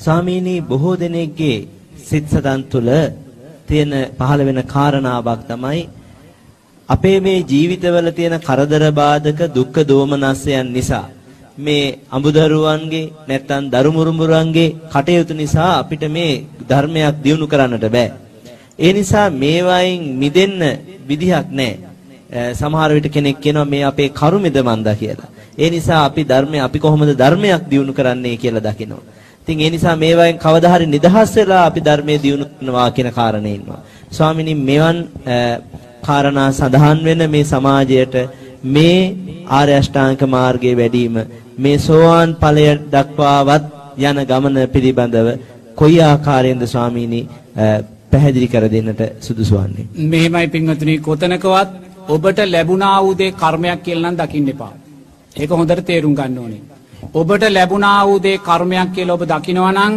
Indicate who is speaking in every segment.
Speaker 1: ස්වාමීනි බොහෝ දෙනෙක්ගේ සිත් සතන් තුළ තියෙන පහළ වෙන කාරණාවක් තමයි අපේ මේ ජීවිතවල තියෙන කරදර බාධක දුක්ඛ දෝමනස්යන් නිසා මේ අඹදරුවන්ගේ නැත්නම් දරුමුරුමුරුවන්ගේ කටයුතු නිසා අපිට මේ ධර්මයක් දියුණු කරන්නට බෑ. ඒ නිසා මේවායින් මිදෙන්න විදිහක් නැහැ. සමහර විට කෙනෙක් කියනවා මේ අපේ කරුමෙද මන්දා කියලා. ඒ නිසා අපි ධර්මය අපි කොහොමද ධර්මයක් දියුණු කරන්නේ කියලා දකිනවා. ඉතින් ඒ නිසා මේවායින් කවදා හරි නිදහස් වෙලා අපි ධර්මයේ දියුණු කරනවා කියන කාරණේ ඉන්නවා. ස්වාමිනී මෙවන් කාරණා සඳහන් වෙන මේ සමාජයට මේ ආර්ය අෂ්ටාංග මාර්ගයේ වැඩිම මේ සෝවාන් ඵලය දක්වාවත් යන ගමන පිළිබඳව කොයි ආකාරයෙන්ද ස්වාමීනි පැහැදිලි කර දෙන්නට සුදුසු වන්නේ.
Speaker 2: මෙහෙමයි පින්වතුනි කොතනකවත් ඔබට ලැබුණා වූ දේ කර්මයක් කියලා නම් දකින්න එපා. ඒක හොඳට තේරුම් ගන්න ඕනේ. ඔබට ලැබුණා වූ දේ කර්මයක් කියලා ඔබ දකිනවා නම්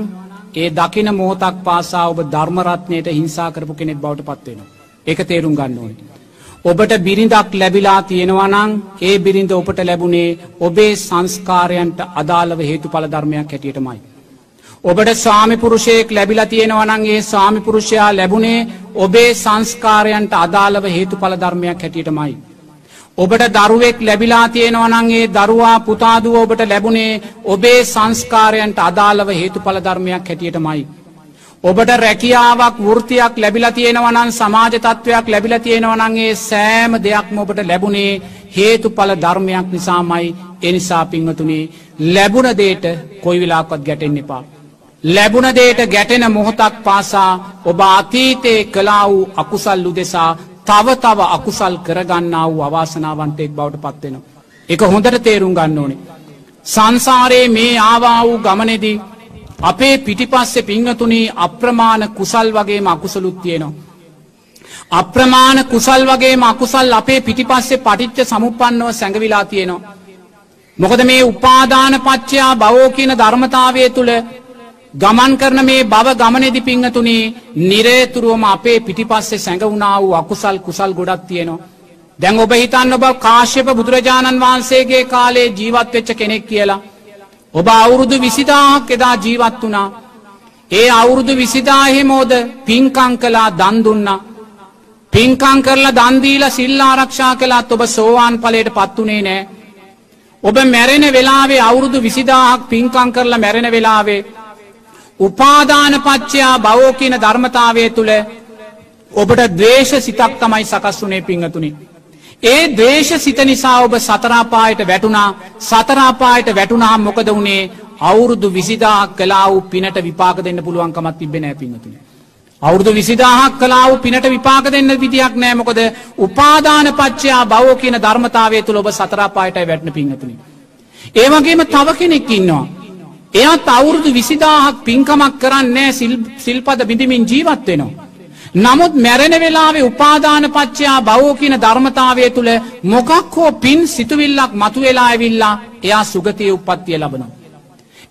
Speaker 2: ඒ දකින මොහොතක් පාසා ඔබ ධර්ම රත්නයට හිංසා කරපු කෙනෙක් බවට පත් වෙනවා. ඒක තේරුම් ගන්න ඕනේ. ඔබට බිරිඳක් ලැබිලා තියෙනවා නම් ඒ බිරිඳ ඔබට ලැබුණේ ඔබේ සංස්කාරයන්ට අදාළව හේතුඵල ධර්මයක් හැටියටමයි. ඔබට ස්වාමිපුරුෂයෙක් ලැබිලා තියෙනවා නම් ඒ ස්වාමිපුරුෂයා ලැබුණේ ඔබේ සංස්කාරයන්ට අදාළව හේතුඵල ධර්මයක් හැටියටමයි. ඔබට දරුවෙක් ලැබිලා තියෙනවා නම් ඒ දරුවා පුතාදුව ඔබට ලැබුණේ ඔබේ සංස්කාරයන්ට අදාළව හේතුඵල ධර්මයක් හැටියටමයි. ඔබට රැකියාවක් වෘතියක් ලැබිලා තියෙනවා නම් සමාජ තත්ත්වයක් ලැබිලා තියෙනවා නම් ඒ සෑම දෙයක්ම ඔබට ලැබුණේ හේතුඵල ධර්මයක් නිසාමයි. ඒ නිසා පින්වතුනි ලැබුණ දෙයට කොයි වෙලාවකවත් ගැටෙන්න එපා. ලැබුණ දෙයට ගැටෙන මොහොතක් පාසා ඔබ අතීතයේ කළා වූ අකුසල් උදෙසා තව තව අකුසල් කරගන්නා වූ අවාසනාවන්තයෙක් බවට පත්වෙනවා. එක හොඳට තේරුම් ගන්න ඕනේ. සංසාරයේ මේ ආවා වූ ගමනෙදී අපේ පිටිපස්සෙ පිංහතුනී අප්‍රමාණ කුසල් වගේම අකුසලුත් තියෙනවා. අප්‍රමාණ කුසල් වගේ අකුසල් අපේ පිටිපස්සේ පටිච්ච සමුපන්නව සැඟවිලා තියෙනවා. මොකද මේ උපාදාන පච්චයා බවෝ කියන ධර්මතාවය තුළ ගමන් කරන මේ බව ගමනෙදි පිංහතුනී නිරේතුරුවම අපේ පිටිපස්සේ සැඟවුණා වූ අකුසල් කුසල් ගොඩක් තියෙනවා. දැන් ඔබ හිතන්න ඔබ කාශ්‍යප බුදුරජාණන් වහන්සේගේ කාලේ ජීවත් වෙච්ච කෙනෙක් කියලා. ඔබ අවුරුදු විසිදාහක් එදා ජීවත් වුණා. ඒ අවුරුදු විසිදාහෙමෝද පින්කං කලා දන්දුන්නා. පින්කං කරලා දන්දීල සිල් ආරක්ෂා කලාත් ඔබ සෝවාන් පලයට පත්වනේ නෑ. ඔබ මැරෙන වෙලාවේ අවුරුදු විසිදාහක් පින්කං කරලා මැරෙන වෙලාවේ. උපාදාන පච්චයා බවෝ කියන ධර්මතාවය තුළ ඔබට දවේශ සිතක් තමයි සකස් වුනේ පිංහතුනි. ඒ දේශ සිත නිසා ඔබ සතරාපායට වැටුණා සතරාපායට වැටුණහම් මොකද වුණේ අවුරුදු විසිදාහක් කලා වූ පිනට විපාක දෙන්න පුළුවන්කමත් තිබෙන පිඟතුන. අවුරුදු විසිදාහක් කලා වූ පිනට විපාක දෙන්න විදියක් නෑ මොකද උපාදාන පච්චයා බවෝ කියන ධර්මතාවය තුළ ඔබ සතරාපායට වැටන පිංහතුනි. ඒවගේම තව කෙනෙක් ඉන්නවා. එයත් අවුරුදු විසිදාහක් පින්කමක් කරන්නේ සිල්පද බිඳිමින් ජීවත් වෙනවා. නමුත් මැරෙන වෙලාවේ උපාදාන පච්චයා බවෝ කියන ධර්මතාවය තුළ මොකක් හෝ පින් සිතුවිල්ලක් මතු වෙලා ඇවිල්ලා එයා සුගතිය උපත්තිය ලබනවා.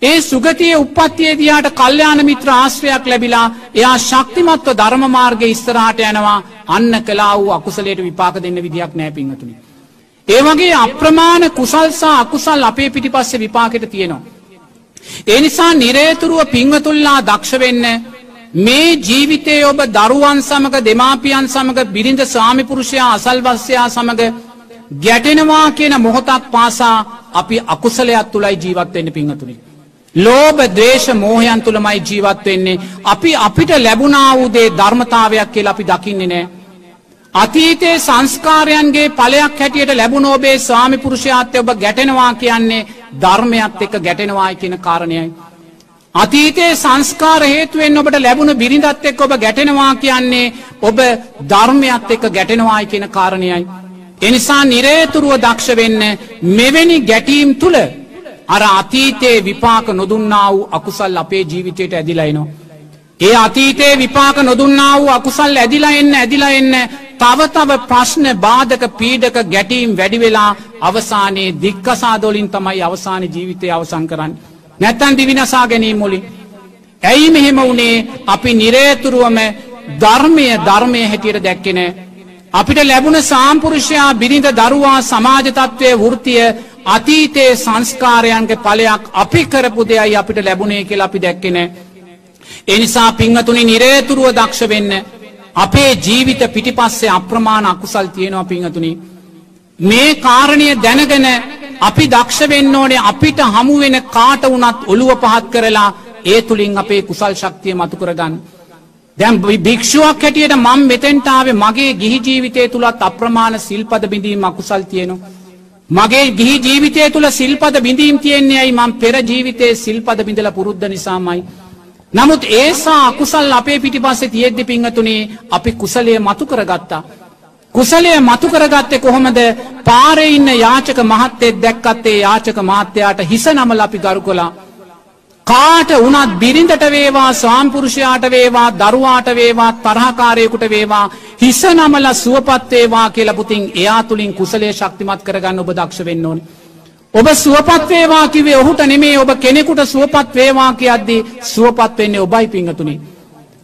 Speaker 2: ඒ සුගතිය උපත්තිය දියාට කල්්‍යයාන මිත්‍ර ආශ්‍රයක් ලැබිලා එයා ශක්තිමත්ව ධර්මමාර්ග ඉස්තරාට යනවා අන්න කලා වූ අකුසලයට විපාක දෙන්න විදියක් නෑ පිංහතුනි. ඒවගේ අප්‍රමාණ කුසල්සා අකුසල් අපේ පිටිපස්සේ විපාකට තියෙනවා. ඒ නිසා නිරේතුරුව පිංවතුල්ලා දක්ෂවෙන්න මේ ජීවිතය ඔබ දරුවන් සමඟ දෙමාපියන් සමඟ බිරිඳ ස්වාමිපුරුෂයා අසල්වස්්‍යයා සමඟ ගැටෙනවා කියන මොහොතක් පාසා අපි අකුසලයක් තුළයි ජීවත්වෙන්න පිංහතුනි. ලෝබ දේශ මෝහයන් තුළමයි ජීවත්වෙන්නේ අපි අපිට ලැබුණා වූදේ ධර්මතාවයක් කියල අපි දකින්නේ නෑ. අතීතයේ සංස්කාරයන්ගේ පලයක් හැටියට ලැබුණ ඔබේ ස්වාමිපුරුෂයාත්ය ඔබ ගැටෙනවා කියන්නේ ධර්මයත් එක ගැටෙනවායි කියන කාරණයයි. අතීතයේ සංස්කාර හේතුවෙන් ඔබට ලැබුණ බිරිඳත් එක් ඔබ ගැටෙනවා කියන්නේ ඔබ ධර්මයත් එක්ක ගැටෙනවායි කියන කාරණයයි. එනිසා නිරේතුරුව දක්ෂ වෙන්න මෙවැනි ගැටීම් තුළ අර අතීතයේ විපාක නොදුන්නා වූ අකුසල් අපේ ජීවිතයට ඇදිලයිනවා. ඒ අතීතයේ විපාක නොදුන්නා වූ අකුසල් ඇදිලා එන්න ඇදිලා එන්න තවතව ප්‍රශ්න බාධක පීඩක ගැටීම් වැඩිවෙලා අවසානයේ දික්කසාදොලින් තමයි අවසාන ජීවිතය අවසං කරන්න. නැත්තන් දිවිනසා ගැනීම මුලින්. ඇයි මෙහෙම වුණේ අපි නිරේතුරුවම ධර්මය ධර්මය හැටියට දැක්කෙන. අපිට ලැබුණ සාම්පුරුෂයා බිරිඳ දරුවා සමාජතත්වය වෘතිය අතීතයේ සංස්කාරයන්ගේ ඵලයක් අපි කරපු දෙයයි අපිට ලැබුණේ කියලා අපි දැක්කේ නැහැ. ඒ නිසා පින්වතුනි නිරේතුරුව දක්ෂ වෙන්න අපේ ජීවිත පිටිපස්සේ අප්‍රමාණ අකුසල් තියෙනවා පින්වතුනි. මේ කාරණය දැනගෙන අපි දක්ෂ වෙන්න ඕනේ අපිට හමු වෙන කාට වුණත් ඔළුව පහත් කරලා ඒ තුලින් අපේ කුසල් ශක්තිය මතු කරගන්න. දැන් භික්ෂුවක් හැටියට මම මෙතෙන්ට ආවේ මගේ ගිහි ජීවිතය තුලත් අප්‍රමාණ සිල්පද බිඳීම් අකුසල් තියෙනවා. මගේ ගිහි ජීවිතය තුළ සිල්පද බිඳීම් තියෙන්නේ ඇයි මං පෙර ජීවිතයේ සිල්පද බිඳල පුරුද්ධ නිසාමයි. නමුත් ඒසා අකුසල් අපේ පිටිපස්සේ තියෙද්දි පිංහතුනේ අපි කුසලය මතු කරගත්තා. කුසලය මතු කරගත්තේ කොහොමද පාරෙ ඉන්න යාචක මහත්තෙත් දැක්කත්තේ යාචක මාත්‍යයාට හිස නමල අපි ගරු කලා. කාට වනත් බිරිඳට වේවා ස්වාම්පුරුෂයාට වේවා දරුවාට වේවා තරහකාරයකුට වේවා හිස නමල සුවපත්වේවා කියලපුතින් එයා තුළින් කුසලේ ශක්තිමත් කරගන්න ඔබ දක්ෂ වෙන්න ඕනි. ඔබ සුවපත්වේවා කිවේ ඔහුට නෙමේ ඔබ කෙනෙකුට සුවපත් වේවා කියද්දී සුවපත් වෙන්නේ ඔබයි පිංහතුනි.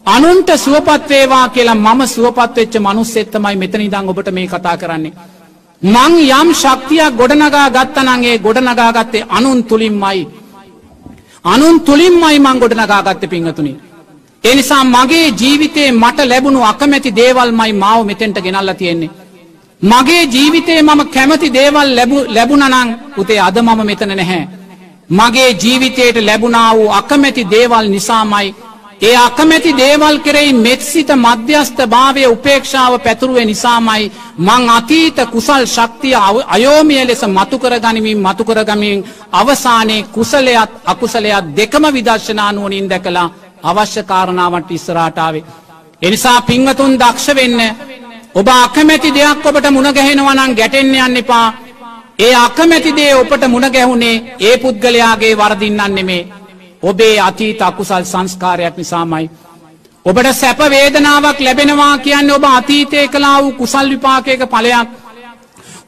Speaker 2: අනුන්ට සුවපත්වේවා කියලා මම සුවපත්වෙච්ච මනුස් එත්තමයි මෙතනි දං ඔබට මේ කතා කරන්නේ. මං යම් ශක්තියක් ගොඩනගා ගත්තනගේ ගොඩනගා ගත්තේ අනුන් තුළින්මයි. අනුන් තුළින්මයි මං ගොඩනගාගත්ත පිංහතුනි. එනිසා මගේ ජීවිතේ මට ලැබුණු අකමැති දේවල්මයි මාව මෙතෙන්ට ගෙනල්ල තියෙන්නේ. මගේ ජීවිතේ මම කැමති දේවල් ලැබුණනං උතේ අද මම මෙතන නැහැ. මගේ ජීවිතයට ලැබුණා වූ අකමැති දේවල් නිසාමයි ඒ අකමැති දේවල් කෙරෙයි මෙත්සිත මධ්‍යස්ථ භාවය උපේක්ෂාව පැතුරුවේ නිසාමයි මං අතීත කුසල් ශක්තිය අයෝමිය ලෙස මතුකර ගනිමින් මතුකර ගමින් අවසානයේ කුසලයත් අකුසලයක් දෙකම විදර්ශනානුවනින් දැකලා අවශ්‍ය කාරණාවට ඉස්සරාටාවේ. එනිසා පින්වතුන් දක්ෂ වෙන්න ඔබ අකමැති දෙයක් ඔබට මුණගැහෙනවනං ගැටෙන්න යන්න එපා ඒ අකමැති දේ ඔබට මුණගැහුණේ ඒ පුද්ගලයාගේ වරදින්නන් නෙමේ ඔබේ අතීත අකුසල් සංස්කාරයක් නිසාමයි. ඔබට සැප වේදනාවක් ලැබෙනවා කියන්න ඔබ අතීතය කලා වූ කුසල් විපාකයක පලයක්.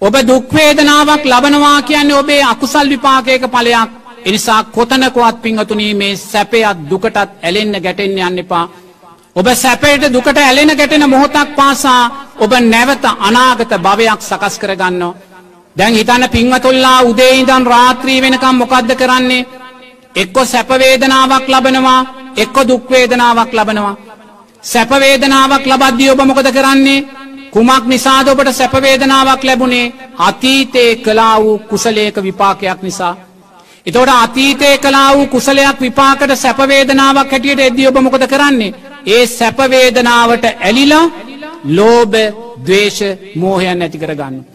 Speaker 2: ඔබ දුක්වේදනාවක් ලබනවා කියන්නේ ඔබේ අකුසල් විපාකයක පලයක්. එනිසා කොතනකොත් පිංහතුනී මේ සැපයක් දුකටත් ඇලෙන්න ගැටෙන්න යන්න එපා. ඔබ සැපයට දුකට ඇලෙන ගැටෙන මොහොතක් පාසා ඔබ නැවත අනාගත භවයක් සකස් කරගන්න. දැන් හිතන්න පිංවතුල්ලා උදේඉදන් රාත්‍රී වෙනකම් මොකක්ද කරන්නේ එක්කො සැපවේදනාවක් ලබනවා එක්කො දුක්වේදනාවක් ලබනවා. සැපවේදනාවක් ලබද්දී ඔබ මොකද කරන්නේ කුමක් නිසාද ඔබට සැපවේදනාවක් ලැබුණේ අතීතයේ කලා වූ කුසලයක විපාකයක් නිසා. එතොට අතීතය කලා වූ කුසලයක් විපාකට සැපවේදනාවක් හැටියට එද්දී ඔබ මොකද කරන්නේ. ඒ සැපවේදනාවට ඇලිලා ලෝබ දවේශ මෝහයන් ඇති කරගන්න.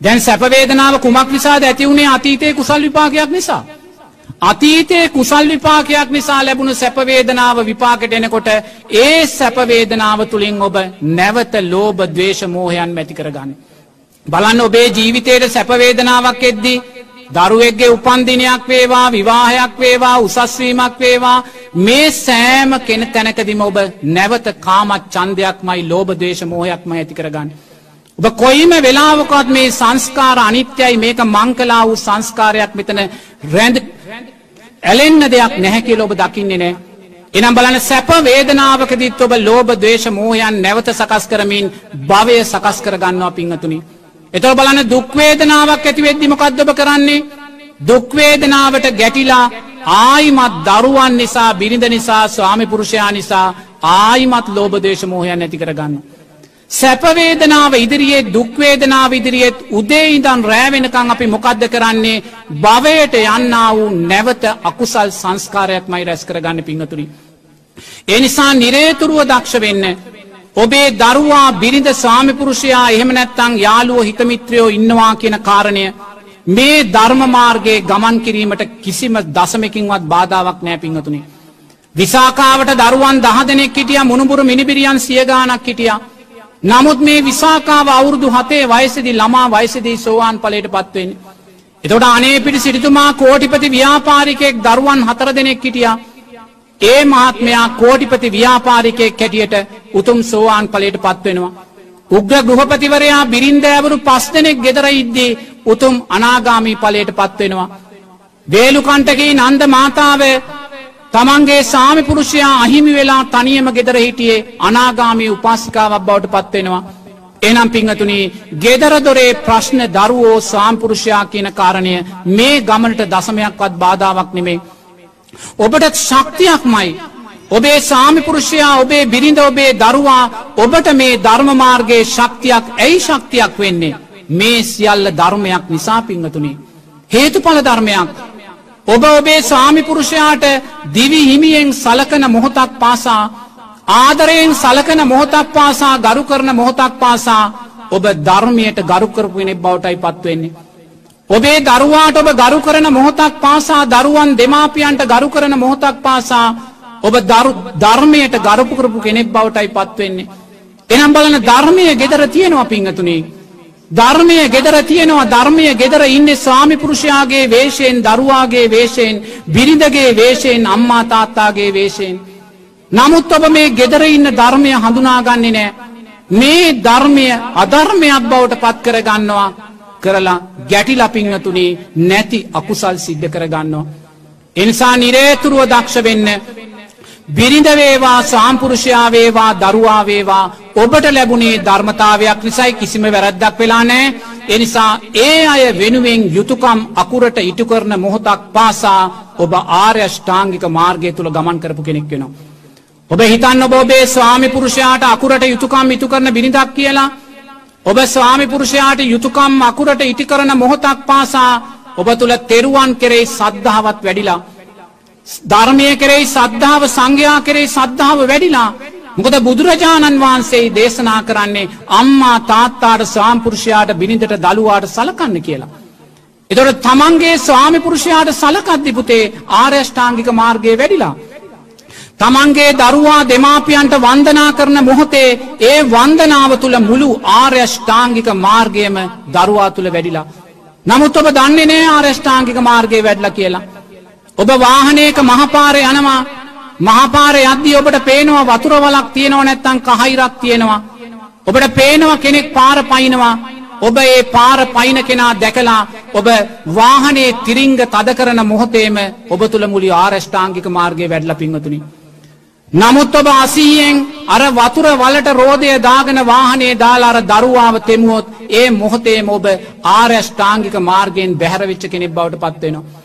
Speaker 2: දැන් සැපවේදනාව කුමක් නිසාද ඇති වුණේ අතීතය කුසල් විපාකයක් නිසා. අතීතයේ කුසල් විපාකයක් නිසා ලැබුණු සැපවේදනාව විපාකට එනකොට ඒ සැපවේදනාව තුළින් ඔබ නැවත ලෝබ දවේශ මෝහයන් මැති කරගන්න. බලන්න ඔබේ ජීවිතයට සැපවේදනාවක් එද්දී දරුවෙක්ගේ උපන්දිනයක් වේවා විවාහයක් වේවා උසස්වීමක් වේවා මේ සෑම කෙන තැනකදිම ඔබ නැවත කාමත් චන්දයක්මයි ලෝබ දේශ මෝහයක්ම ඇති කරගන්න. ඔබ කොයිම වෙලාවකත් මේ සංස්කාර අනිත්‍යයි මේක මංකලා වූ සංස්කාරයක් මෙතන රැඳ ඇලෙන්න දෙයක් නැහැකිල ඔබ දකින්නේ නෑ. එනම් බලන සැප වේදනාවකදිත් ඔබ ලෝබ දේශ මෝහයන් නැවත සකස් කරමින් භවය සකස් කර ගන්නවා පිංහතුනි. එතව බලන දුක්වේදනාවක් ඇති වෙද්දිමකක්ද ඔබ කරන්නේ. දුක්වේදනාවට ගැටිලා ආයිමත් දරුවන් නිසා බිරිඳ නිසා ස්වාමි පුරුෂයා නිසා ආයිමත් ලෝබ දේශ මෝහයන් ඇති කරගන්න. සැපවේදනාව ඉදිරියේ දුක්වේදනාව ඉදිරියේත් උදේ ඉඳන් රෑවෙනකං අපි මොකක්ද කරන්නේ භවයට යන්න වූ නැවත අකුසල් සංස්කාරයක් මයි රැස් කරගන්න පිංහතුරි. ඒ නිසා නිරේතුරුව දක්ෂ වෙන්න. ඔබේ දරුවා බිරිඳ සාමිපුරුෂයා එහෙම නැත්තං යාළුවෝ හිතමිත්‍රයෝ ඉන්නවා කියන කාරණය මේ ධර්මමාර්ගයේ ගමන් කිරීමට කිසිම දසමකින්වත් බාධාවක් නෑ පිංහතුනි. විසාකාවට දරුවන් දහ දෙනෙක් හිටිය මුණුබුරු මිනිබිරියන් සියගානක් හිටියා නමුත් මේ විසාකාව අවුරුදු හතේ වයසදි ළමා වයසදී සෝවාන් පලට පත්වෙන්. එතොට අනේ පිටි සිරිතුමා කෝටිපති ව්‍යාපාරිකයෙක් දරුවන් හතර දෙනෙක් හිටියා. ඒ මහත්මයා කෝටිපති ව්‍යාපාරිකයෙක් කැටියට උතුම් සෝවාන් පලට පත්වෙනවා. උග්‍ර ගෘහපතිවරයා බිරින්දෑවරු පස් දෙනෙක් ගෙදර ඉද්දී උතුම් අනාගාමී පලයට පත්වෙනවා. වේලුකන්ටගේ නන්ද මාතාව තමන්ගේ සාමි පුරුෂයා අහිමි වෙලා තනියම ගෙදර හිටියේ අනාගාමී උපාසිකාවක් බවට පත්වෙනවා. එනම් පිංහතුනි ගෙදරදොරේ ප්‍රශ්න දරුවෝ සාම්පුරුෂයා කියන කාරණය මේ ගමනට දසමයක්වත් බාධාවක් නෙමේ. ඔබට ශක්තියක්මයි. ඔබේ සාමිපුරුෂයා ඔබේ බිරිඳ ඔබේ දරුවා ඔබට මේ ධර්මමාර්ගයේ ශක්තියක් ඇයි ශක්තියක් වෙන්නේ. මේ සියල්ල ධර්මයක් නිසා පිංහතුනි. හේතුඵල ධර්මයක්. ඔබ ඔබේ ස්වාමිපුරුෂයාට දිවි හිමියෙන් සලකන මොහොතක් පාසා ආදරයෙන් සලකන මොහොතක් පාසා ගරු කරන මොහොතක් පාසා ඔබ ධර්මයට ගරුකරපුෙනෙක් බවටයි පත්වවෙන්නේ. ඔබේ දරුවාට ඔබ ගරු කරන මොහොතක් පාසා දරුවන් දෙමාපියන්ට ගරු කරන මොහොතක් පාසා ඔබ ධර්මයට ගරපු කරපු කෙනෙක් බවටයි පත්වෙන්නේ. එනම් බලන ධර්මය ගෙදර තියෙනවා පිංහතුනේ. ධර්මය ගෙදර තියෙනවා ධර්මය ගෙදර ඉන්න ස්වාමිපුරුෂයාගේ වේශයෙන් දරුවාගේ වේශයෙන් බිරිඳගේ වේශයෙන් අම්මා තාත්තාගේ වේශයෙන්. නමුත් ඔබ මේ ගෙදර ඉන්න ධර්මය හඳුනාගන්නේ නෑ. මේ ධර්මය අධර්මයක් බවට පත් කරගන්නවා කරලා ගැටි ලපිංහතුනේ නැති අකුසල් සිද්ධ කරගන්නවා. එනිසා නිරේතුරුව දක්ෂ වෙන්න බිරිඳවේවා සාම්පුරුෂයාවේවා දරුවාවේවා ඔබට ලැබුණේ ධර්මතාවයක් නිසයි කිසිම වැරැද්දක් වෙලා නෑ එනිසා ඒ අය වෙනුවෙන් යුතුකම් අකුරට ඉටු කරන මොහොතක් පාසා ඔබ ආර්යෂ්ඨාංගික මාර්ගය තුළ ගමන් කරපු කෙනෙක් වෙනවා. ඔබ හිතන්න ඔබේ ස්වාමි පුරුෂයාට අකුරට යුතුකම් ඉතු කරන බිනිදක් කියලා ඔබ ස්වාමි පුරුෂයාට යුතුකම් අකුරට ඉටි කරන මොහොතක් පාසා ඔබ තුළ තෙරුවන් කෙරෙයි සද්ධාවත් වැඩිලා. ධර්මය කෙරෙයි සද්ධාව සංඝයා කෙරෙයි සද්ධාව වැඩිලා. මොකද බුදුරජාණන් වහන්සේ දේශනා කරන්නේ අම්මා තාත්තාට ස්වාම්පුරුෂයාට බිනිඳට දළුවාට සලකන්න කියලා. එතොට තමන්ගේ ස්වාමිපුරුෂයාට සලකද්දිපුතේ ආර්යෂ්ඨාංගික මාර්ගය වැඩිලා. තමන්ගේ දරුවා දෙමාපියන්ට වන්දනා කරන මොහොතේ ඒ වන්දනාව තුළ මුළු ආර්යෂ්ඨාංගික මාර්ගයම දරුවා තුළ වැඩිලා. නමුත් ඔබ දන්නේ නෑ ආර්යෂ්ඨාංගික මාර්ගය වැඩල කියලා. ඔබ වාහනයක මහපාරය යනවා මහපාරය අද්දි ඔබට පේනවා වතුර වලක් තියෙනව නැත්තං කහයිරක් තියෙනවා. ඔබට පේනවා කෙනෙක් පාර පයිනවා ඔබ ඒ පාර පයින කෙනා දැකලා ඔබ වාහනේ තිරිංග තද කරන මොහොතේම ඔබ තුළ මුලි ආරෂ්ඨාංගික මාර්ගය වැඩල පිංහතුනි. නමුත් ඔබ අසීයෙන් අර වතුර වලට රෝධය දාගෙන වාහනේ දාලාර දරුවාව තෙමුවොත් ඒ මොහොතේම ඔබ ආර්යෂ්ඨාංගික මාර්ගයෙන් බැහැරවිච්ච කෙනෙක් බවට පත්වෙනවා.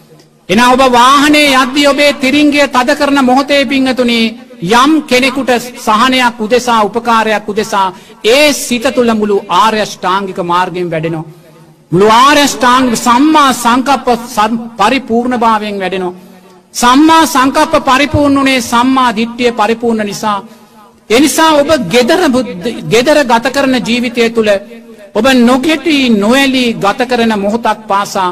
Speaker 2: එන ඔබ වාහනේ යද්දි ඔබේ තිරිංගය තද කරන මොහොතේ පිංහතුනේ යම් කෙනෙකුට සහනයක් උදෙසා උපකාරයක් උදෙසා ඒ සිත තුළ මුළු ආර්යෂ්ඨාංගික මාර්ගයෙන් වැඩෙනවා. මුළු ආර්යෂ්ඨාංග සම්මා සංකප්ප පරිපූර්ණභාවයෙන් වැඩෙනවා. සම්මා සංකප්ප පරිපූර්ණුනේ සම්මා දිට්ටිය පරිපූර්ණ නිසා. එනිසා ඔබ ගෙදර ගෙදර ගත කරන ජීවිතය තුළ ඔබ නොගෙටී නොවැලී ගත කරන මොහොතක් පාසා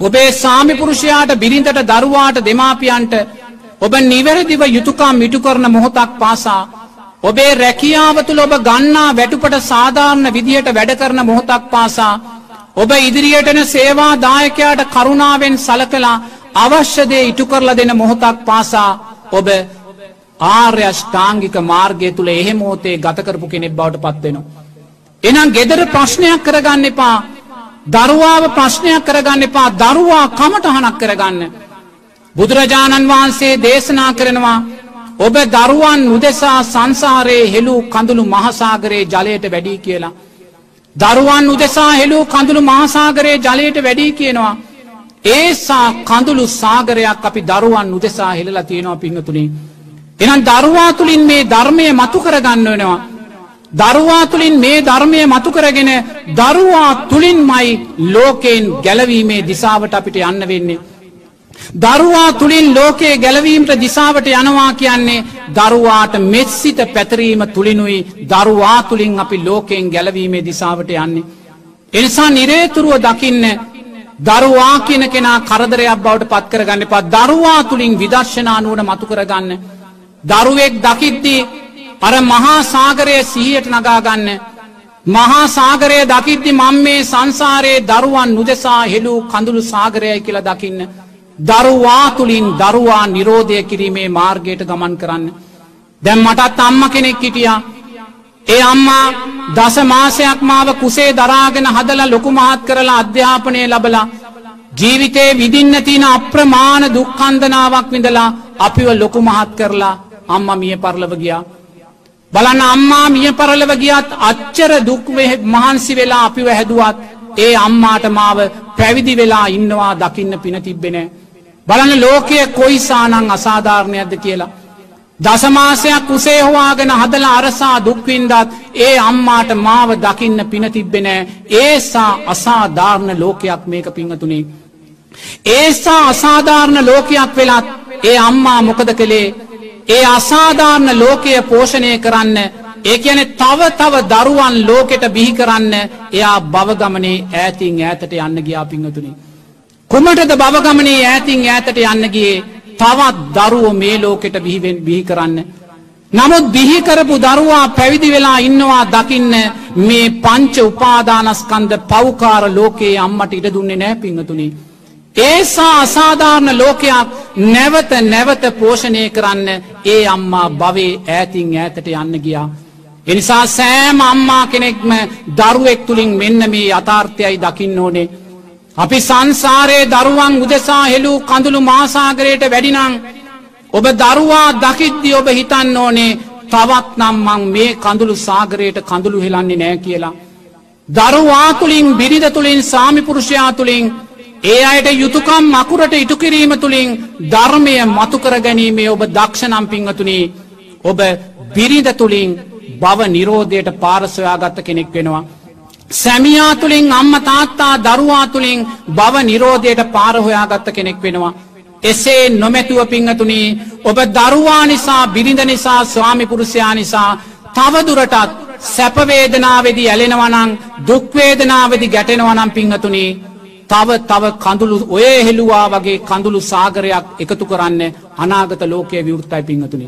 Speaker 2: ඔබේ සාමිපුරුෂයාට බිරිඳට දරුවාට දෙමාපියන්ට ඔබ නිවැරදිව යුතුකම් මිටු කරන මොහොතක් පාසා ඔබේ රැකියාව තුළ ඔබ ගන්නා වැටුපට සාධාරණ විදිහට වැඩ කරන මොහොතක් පාසා ඔබ ඉදිරියටන සේවා දායකයාට කරුණාවෙන් සලකලා අවශ්‍යදේ ඉටු කරලා දෙන මොහොතක් පාසා ඔබ ආර්යෂ්ඨාංගික මාර්ගය තුළ එහෙමෝතේ ගතකරපු කෙනෙක් බවට පත්වෙනවා. එනම් ගෙදර ප්‍රශ්නයක් කරගන්න එපා දරුවාව ප්‍රශ්නයක් කරගන්න එපා දරුවා කමටහනක් කරගන්න. බුදුරජාණන් වහන්සේ දේශනා කරනවා ඔබ දරුවන් උදෙසා සංසාරයේ හෙළූ කඳුළු මහසාගරයේ ජලයට වැඩී කියලා. දරුවන් උදෙසා හෙළූ කඳුළු මහසාගරයේ ජලයට වැඩී කියනවා. ඒසා කඳුළු සාගරයක් අපි දරුවන් උදෙසා හෙළලා තියෙනවා පිංහතුනේ. එනම් දරුවා තුළින් මේ ධර්මය මතු කරගන්න වෙනවා. දරුවා තුළින් මේ ධර්මය මතු කරගෙන දරුවා තුළින්මයි ලෝකයෙන් ගැලවීමේ දිසාවට අපිට යන්න වෙන්නේ. දරුවා තුළින් ලෝකයේ ගැලවීමට දිසාවට යනවා කියන්නේ දරුවාට මෙත්සිත පැතරීම තුළිනුයි දරුවා තුළින් අපි ලෝකයෙන් ගැලවීමේ දිසාවට යන්නේ. එනිසා නිරේතුරුව දකින්න දරුවා කියන කෙනා කරදරයක් බවට පත් කරගන්න පත් දරුවා තුළින් විදර්ශනානුවන මතු කරගන්න. දරුවෙක් දකිද්දී අර මහා සාගරය සිහියට නගාගන්න. මහා සාගරය දකිද්දි මං මේ සංසාරයේ දරුවන් නුදෙසා හෙළූ කඳුළු සාගරයයි කියලා දකින්න. දරුවා තුළින් දරුවා නිරෝධය කිරීමේ මාර්ගයට ගමන් කරන්න. දැම් මටත් අම්ම කෙනෙක් හිටියා. ඒ අම්මා දස මාසයක් මාව කුසේ දරාගෙන හදල ලොකු මහත් කරලා අධ්‍යාපනය ලබලා ජීවිතේ විදින්න තින අප්‍රමාණ දුක්කන්දනාවක් විඳලා අපිව ලොකු මහත් කරලා අම්ම මිය පරලව ගියා. බලන්න අම්මා මිය පරලව ගියත් අච්චර දුක් මහන්සි වෙලා අපි හැදුවත් ඒ අම්මාට මාව පැවිදි වෙලා ඉන්නවා දකින්න පින තිබෙන. බලන්න ලෝකය කොයිසානං අසාධාරණයක්ද කියලා. දසමාසයක් කුසේ හොවාගෙන හදල අරසා දුක්වින්දත් ඒ අම්මාට මාව දකින්න පින තිබෙන ඒසා අසාධාරණ ලෝකයක් මේක පිංහතුනේ. ඒසා අසාධාරණ ලෝකයක් වෙලත් ඒ අම්මා මොකද කළේ ඒ අසාධාරණ ලෝකය පෝෂණය කරන්න ඒ කියන තව තව දරුවන් ලෝකෙට බිහි කරන්න එයා බවගමනේ ඈතින් ඈතට යන්න ගියා පිංහතුනි. කුමටද බවගමනේ ඈතින් ඈතට යන්න ගියේ තවත් දරුවෝ මේ ලෝකෙට බිහිවෙන් බිහි කරන්න. නමුත් බිහිකරපු දරුවා පැවිදි වෙලා ඉන්නවා දකින්න මේ පංච උපාදානස්කන්ද පෞකාර ලෝකයේ අම්මට ඉඩ දුන්නේ නෑ පිංහතුනිි. ඒසා අසාධාරණ ලෝකයක් නැවත නැවත පෝෂණය කරන්න ඒ අම්මා භවේ ඈතින් ඈතට යන්න ගියා. එනිසා සෑම අම්මා කෙනෙක්ම දරුවෙක් තුළින් මෙන්න මේ යථාර්ථයයි දකින්න ඕනේ. අපි සංසාරයේ දරුවන් උදෙසා හෙළූ කඳුළු මාසාගරයට වැඩිනං ඔබ දරුවා දකිද්දි ඔබ හිතන්න ඕනේ තවත් නම් මං මේ කඳුළු සාගරයට කඳුළු හෙලන්නේ නෑ කියලා. දරුවා තුළින් බිරිඳ තුළින් සාමිපුරුෂයා තුළින් ඒ අයට යුතුකම් මකුරට ඉටු කිරීම තුළින් ධර්මය මතුකර ගැනීමේ ඔබ දක්ෂනම් පිංහතුනී ඔබ බිරිඳ තුළින් බව නිරෝධයට පාරසොයාගත්ත කෙනෙක් වෙනවා. සැමියා තුළින් අම්ම තාත්තා දරුවා තුළින් බව නිරෝධයට පාරහොයාගත්ත කෙනෙක් වෙනවා. එසේ නොමැතුව පිංහතුනී ඔබ දරුවා නිසා බිරිඳ නිසා ස්වාමිපුරුෂයා නිසා තවදුරටත් සැපවේදනාවෙදි ඇලෙනවනං දුක්වේදනාවෙදි ගැටෙනවනම් පිංහතුනී තව තව කඳුළු ඔය හෙළුවා වගේ කඳුළු සාගරයක් එකතු කරන්න අනාගත ලෝකය විවෘත්තයි පිංහතුනි.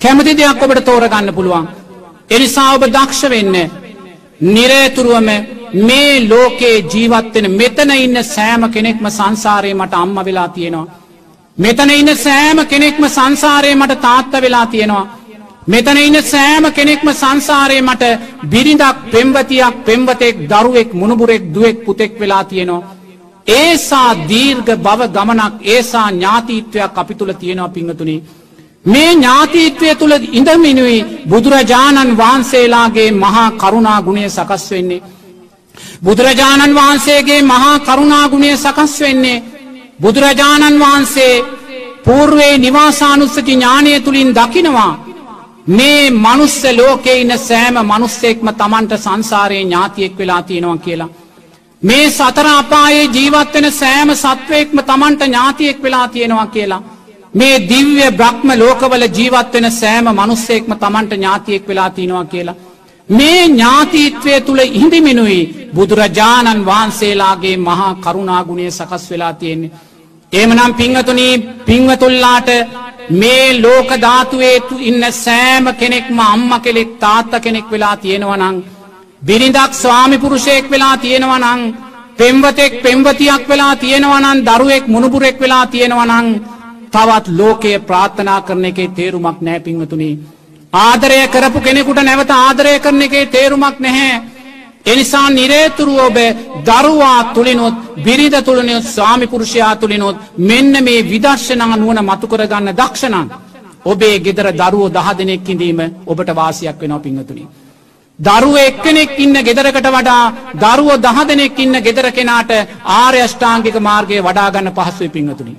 Speaker 2: කැමති දෙයක් ඔබට තෝරගන්න පුළුවන්. එනිසා ඔබ දක්ෂ වෙන්න නිරේතුරුවම මේ ලෝකයේ ජීවත්වෙන මෙතන ඉන්න සෑම කෙනෙක්ම සංසාරය මට අම්ම වෙලා තියෙනවා. මෙතන ඉන්න සෑම කෙනෙක්ම සංසාරය මට තාත්ත වෙලා තියෙනවා. මෙතන ඉන්න සෑම කෙනෙක්ම සංසාරය මට බිරිඳක් පෙම්වතියක් පෙම්වතෙක් දරුවෙක් මුණුබුරෙක් දුවෙක් පුතෙක් වෙලා තියෙනවා. ඒසා දීර්ඝ බව ගමනක් ඒසා ඥාතීත්වයක් අපි තුළ තියෙනවා පිංහතුනි. මේ ඥාතීත්වය තුළ ඉඳමිනුයි බුදුරජාණන් වහන්සේලාගේ මහා කරුණා ගුණය සකස් වෙන්නේ. බුදුරජාණන් වහන්සේගේ මහා කරුණාගුණය සකස් වෙන්නේ. බුදුරජාණන් වහන්සේ පූර්වේ නිවාසානුස්සති ඥානය තුළින් දකිනවා. මේ මනුස්ස ලෝකෙ ඉන්න සෑම මනුස්සෙක්ම තමන්ට සංසාරයේ ඥාතියෙක් වෙලා තියෙනවා කියලා. මේ සතර අපායේ ජීවත්වෙන සෑම සත්වයෙක්ම තමන්ට ඥාතියෙක් වෙලා තියෙනවා කියලා. මේ දිව්‍ය බ්‍රහ්ම ලෝකවල ජීවත්වෙන සෑම මනුස්සෙක්ම තමන්ට ඥාතියෙක් වෙලා තියෙනවා කියලා. මේ ඥාතීත්වය තුළ ඉහිඳිමිනුයි බුදුරජාණන් වහන්සේලාගේ මහා කරුණාගුණය සකස් වෙලා තියෙන්නේ. ඒමනම් පිංහතුනී පිංවතුල්ලාට මේ ලෝක ධාතුවේ ඉන්න සෑම කෙනෙක්ම අම්ම කෙලෙක් තාත්ත කෙනෙක් වෙලා තියෙනවනං. බිරිඳක් ස්වාමි පුරුෂයෙක් වෙලා තියෙනවා නං පෙම්වතෙක් පෙම්වතියක් වෙලා තියෙනවනන් දරුවෙක් මුණපුරෙක් වෙලා තියෙනවනං තවත් ලෝකයේ ප්‍රාර්ථනා කරන එකේ තේරුමක් නෑ පිංවතුනි. ආදරය කරපු කෙනෙකුට නැවත ආදරය කරන එකේ තේරුමක් නැහැ. එනිසා නිරේතුරුව ඔබ දරුවා තුළිනොත් බිරිද තුළනොත් ස්වාමිපුරුෂයා තුළිනොත් මෙන්න මේ විදර්ශනා නුවන මතුකරගන්න දක්ෂණන්. ඔබේ ගෙදර දරුවෝ දහ දෙනෙක් ඉඳීම ඔබට වාසියක් වෙනවා පිංහතුනිි. දරුව එක්කෙනෙක් ඉන්න ගෙදරකට වඩා දරුව දහ දෙනෙක් ඉන්න ගෙදර කෙනාට ආර්ය අෂ්ටාංගික මාර්ගය වඩාගන්න පහසුයි පිංහතුනි.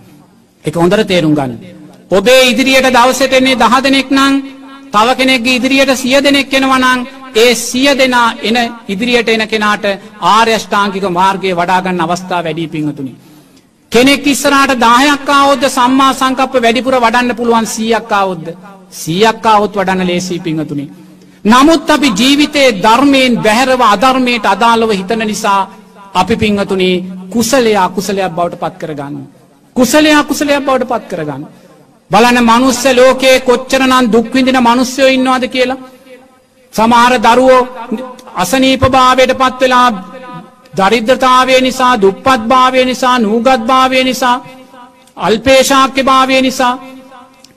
Speaker 2: එක හොඳර තේරුම් ගන්න. ඔබේ ඉදිරියට දවසටෙන්නේ දහ දෙනෙක් නං තව කෙනෙක්ගේ ඉදිරියට සිය දෙනෙක් එෙනවනං ඒ සිය දෙනා එන ඉදිරියට එන කෙනාට ආර්යෂ්ඨාංකික මාර්ගය වඩාගන්න අවස්ථා වැඩී පිංහතුනි. කෙනෙක් ඉස්සරට දායක්කාවොද්ද සම්මා සංකප වැඩිපුර වඩන්න පුළුවන් සීයක්කාවොද්ද සීයක්කාවොත් වඩන්න ලේසී පිංහතුනි. නමුත් අපි ජීවිතයේ ධර්මයෙන් බැහැරව අධර්මයට අදාළව හිතන නිසා අපි පිංහතුනේ කුසලයා කුසලයක් බවට පත් කරගන්න. කුසලයා කුසලයක් බවට පත් කරගන්න. බලන මනුස්ස ලෝකයේ කොච්චරනන් දුක්විඳින මනුස්්‍යයෝ ඉන්නවාද කියලා. සමහර දරුවෝ අසනීප භාවයට පත්වෙලා දරිද්‍රතාවය නිසා දුප්පත් භාවය නිසා නූගත් භාවය නිසා අල්පේශාක්‍ය භාවය නිසා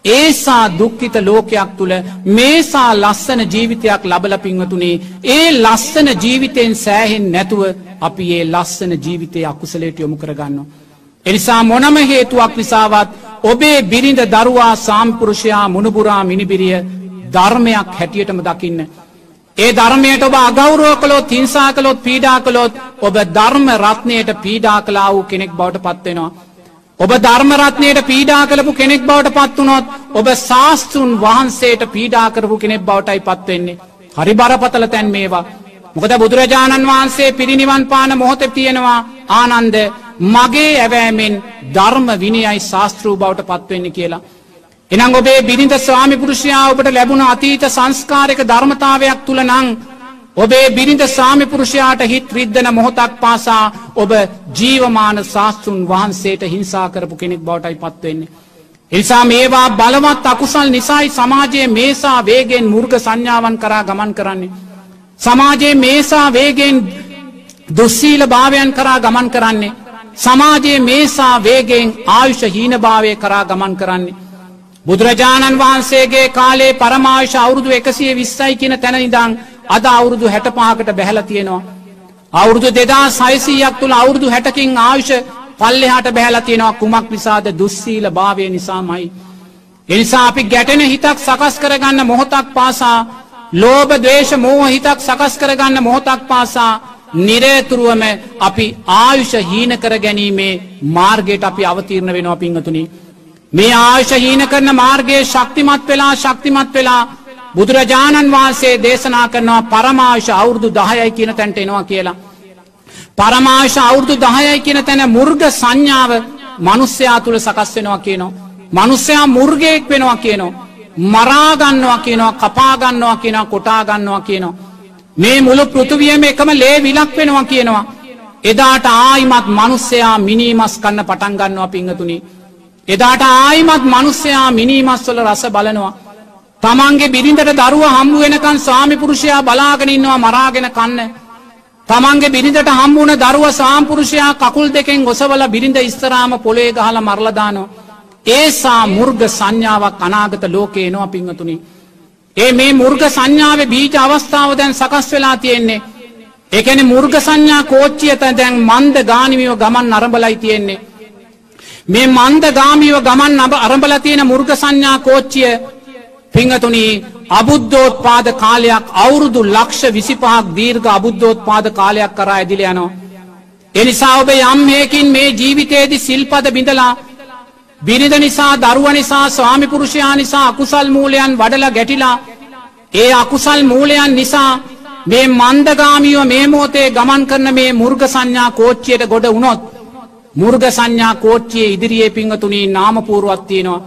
Speaker 2: ඒසා දුක්කිත ලෝකයක් තුළ මේසා ලස්සන ජීවිතයක් ලබල පින්වතුනේ ඒ ලස්සන ජීවිතයෙන් සෑහෙන් නැතුව අපි ඒ ලස්සන ජීවිතය අකුසලේට යොමු කරගන්න. එනිසා මොනම හේතුවක් නිසාවත් ඔබේ බිරිඳ දරුවා සාම්පුරුෂයා මුණපුරා මිනිබිරිය ධර්මයක් හැටියටම දකින්න. ඒ ධර්මයට ඔබ අගෞරව කළොත් හිංසා කළොත් පීඩා කළොත් ඔබ ධර්ම රත්නයට පීඩා කලා වූ කෙනෙක් බවට පත්වෙනවා. ඔබ ධර්මරත්නයට පීඩා කළපු කෙනෙක් බවට පත්වනොත් ඔබ ශාස්තෘන් වහන්සේට පීඩා කරපු කෙනෙක් බවටයි පත්වෙන්නේ. හරි බරපතල තැන් මේවා. මොකද බුදුරජාණන් වහන්සේ පිරිනිවන් පාන මොහොත තියෙනවා ආනන්ද මගේ ඇවෑමෙන් ධර්ම විනියයි ශාස්තෘූ බවට පත්වෙන්න කියලා. එනං ඔබේ බිරිඳ ස්වාමි පුරුෂයා ඔබට ලැබුණ අතීත සංස්කාරක ධර්මතාවයක් තුළ නං ඔබේ බිරිඳ සාමි පුරුෂයාට හිත් රිද්ධන මොහොතක් පාසා ඔබ ජීවමාන ශාස්තෘන් වහන්සේට හිංසා කරපු කෙනෙක් බවටයි පත්වවෙන්නේ. එනිසා මේවා බලවත් අකුසල් නිසායි සමාජයේ මේසා වේගෙන් මුර්ග සංඥාවන් කරා ගමන් කරන්නේ. සමාජයේ මේසා වේගෙන් දුස්සීල භාවයන් කරා ගමන් කරන්නේ. සමාජයේ මේසා වේගෙන් ආයුෂ හීනභාවය කරා ගමන් කරන්නේ. බුදුරජාණන් වහන්සේගේ කාලේ පරමාශ අවුරුදු එකසිය විස්සයි කියන තැන ඉදං අද අවුරුදු හැට පාකට බැහල තියෙනවා. අවුරුදු දෙදා සයිසීයක් තුළ අවුරුදු හැටකින් ආයුෂ පල්ලෙහාට බැහල තියෙනවා කුමක් නිසාද දුස්සීල භාවය නිසාමයි. එනිසා අපි ගැටෙන හිතක් සකස් කරගන්න මොහොතක් පාසා ලෝබ දේශ මෝහ හිතක් සකස් කරගන්න මොහොතක් පාසා නිරේතුරුවම අපි ආයුෂ හීන කර ගැනීමේ මාර්ගයට අපි අවතීරණ වෙනවා පිංහතුනි. මේ ආයුෂ හීන කරන මාර්ගයේ ශක්තිමත් වෙලා ශක්තිමත් වෙලා බුදුරජාණන් වහන්සේ දේශනා කරනවා පරමාශ අවුරුදු දහයයි කියන තැන්ට එනවා කියලා. පරමාශ අවුරුදු දහයයි කියන තැන මුර්ග සංඥාව මනුස්්‍යයා තුළ සකස් වෙනවා කියනවා. මනුස්්‍යයා මුර්ගයෙක් වෙනවා කියනවා. මරාගන්නවා කියනවා කපාගන්නවා කියනවා කොටාගන්නවා කියනවා. මේ මුළු පෘතුවියම එකම ලේ විලක් වෙනවා කියනවා. එදාට ආයිමත් මනුස්්‍යයා මිනීමස් කන්න පටන්ගන්නවා පිංහතුනි. එදාට ආයිමත් මනුස්්‍යයා මිනීමස්වල රස බලනවා. තමන්ගේ බිරිඳට දරුව හම්බු වෙනකන් ස්වාමිපුරුෂයා බලාගෙනන්නවා මරාගෙන කන්න. තමන්ගේ බිරිඳට හම්බුණ දරුව සාම්පුරුෂයා කකුල් දෙකෙන් ගොසවල බිරිඳ ඉස්තරාම පොළේ ගහල මරලදානෝ. ඒසා මුර්ග සංඥාවක් අනාගත ලෝකේ නවා පිංහතුනි. ඒ මේ මුර්ග සංඥාව බීජ අවස්ථාව දැන් සකස් වෙලා තියෙන්නේ. එකන මුර්ග සංඥා කෝච්චියත දැන් මන්ද ගානිමියෝ ගමන් අරඹලයි තියෙන්නේ. මේ මන්ද ගාමියව ගමන් අබ අරඹල තියෙන මුර්ග සංඥා කෝච්චිය පිංහතුනී අබුද්ධෝත් පාද කාලයක් අවුරුදු ලක්ෂ විසිපහක් දීර්ඝ අබුද්ධෝත් පාද කාලයක් කරා ඇදිල යනවා. එනිසා ඔබ යම්හයකින් මේ ජීවිතයේදි සිල්පද බිඳලා බිරිඳ නිසා දරුව නිසා ස්වාමිපුරුෂයා නිසා අකුසල් මූලයන් වඩල ගැටිලා ඒ අකුසල් මූලයන් නිසා මේ මන්දගාමියෝ මේ මෝතේ ගමන් කරන මේ මුර්ග සංඥා කෝච්චියට ගොඩ වුණොත් මුර්ග සංඥා කෝච්චිය ඉදිරියේ පිංහතුනී නාමපූරුවත්තියෙනවා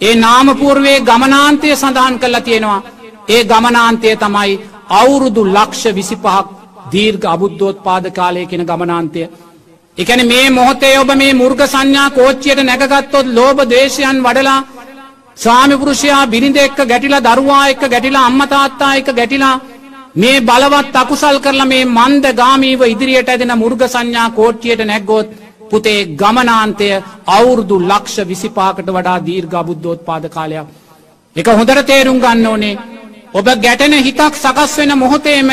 Speaker 2: ඒ නාමපූර්වේ ගමනාන්තය සඳහන් කරලා තියෙනවා. ඒ ගමනාන්තය තමයි අවුරුදු ලක්ෂ විසිපහක් දීර්ඝ අබුද්ධෝත් පාද කාලය කෙන ගමනාන්තය. එකන මේ මොහොතේ ඔබ මේ මුර්ග සංඥා කෝච්චියට නැගගත්තොත් ලෝබ දේශයන් වඩලා ස්වාමිපුරුෂයා බිරිඳ එක්ක ගැටිලා දරුවා එක්ක ගැටිලා අම්මතාත්තා එක ගැටිලා මේ බලවත් අකුසල් කරලා මේ මන්ද ගාමීව ඉදිරියට ඇදෙන මුර්ග සංඥා කෝට්ටියට නැග්ගොත් පුතේ ගමනාන්තය අවුරුදු ලක්ෂ විසිපාකට වඩා දීර්ඝ බුද්ධෝත් පාද කාලයක්. එක හොඳර තේරුම් ගන්න ඕනේ. ඔබ ගැටෙන හිතක් සකස් වෙන මොහොතේම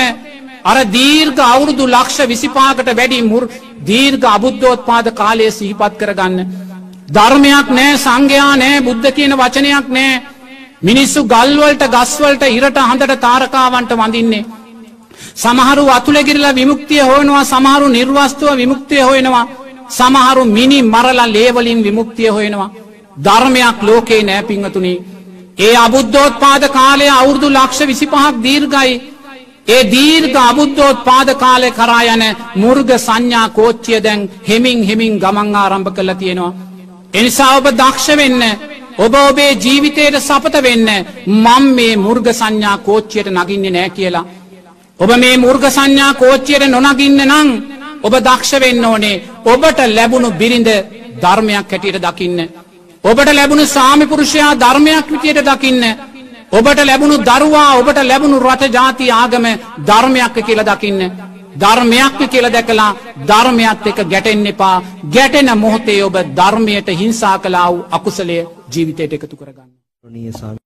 Speaker 2: අර දීර්ඝ අවුරුදු ලක්ෂ විසිපාකට වැඩි මුර් දීර්ඝ අබුද්ධෝත් පාද කාලය සිහිපත් කරගන්න. ධර්මයක් නෑ සංඝයා නෑ බුද්ධ කියන වචනයක් නෑ මිනිස්සු ගල්වලට ගස්වලට ඉරට හඳට තාරකාවන්ට වඳින්නේ. සමහරු අතුළෙගිරලා විමුක්තිය හොයනවා සමහරු නිර්වස්තුව විමුක්තිය හොයෙනවා සමහරු මිනි මරලා ලේවලින් විමුක්තිය හොයෙනවා. ධර්මයක් ලෝකේ නෑ පිංහතුනි. ඒ අබුද්ධෝත් පාද කාලය අවුරදු ලක්ෂ විසිපහක් දීර්ගයි. ඒ දීර්ඝ අබුද්ධෝත් පාද කාලය කරා යන මුර්ග සංඥා කෝච්චිය දැන් හෙමින් හෙමින් ගමන් ආරම්භ කළ තියෙනවා. එනිසා ඔබ දක්ෂ වෙන්න ඔබ ඔබේ ජීවිතයට සපත වෙන්න මං මේ මුර්ග සංඥා කෝච්චියට නගින්නේ නෑ කියලා. ඔබ මේ මුර්ග සංඥා කෝච්චියට නොනගින්න නං ඔබ දක්ෂ වෙන්න ඕනේ ඔබට ලැබුණු බිරිඳ ධර්මයක් හැටියට දකින්න. ඔබට ලැබුණු සාමිපුරුෂයා ධර්මයක් විටියට දකින්න. ඔබට ලැබුණු දරුවා ඔබට ලැබුණු රට ජාති ආගම ධර්මයක් කියල දකින්න. ධර්මයක්ම කියල දැකලා ධර්මයත් එක ගැටෙන් එපා ගැටෙන මොහොතේ ඔබ ධර්මයට හිංසා කලා වූ අකුසලය ජීවිතයට එකතු කරගන්න.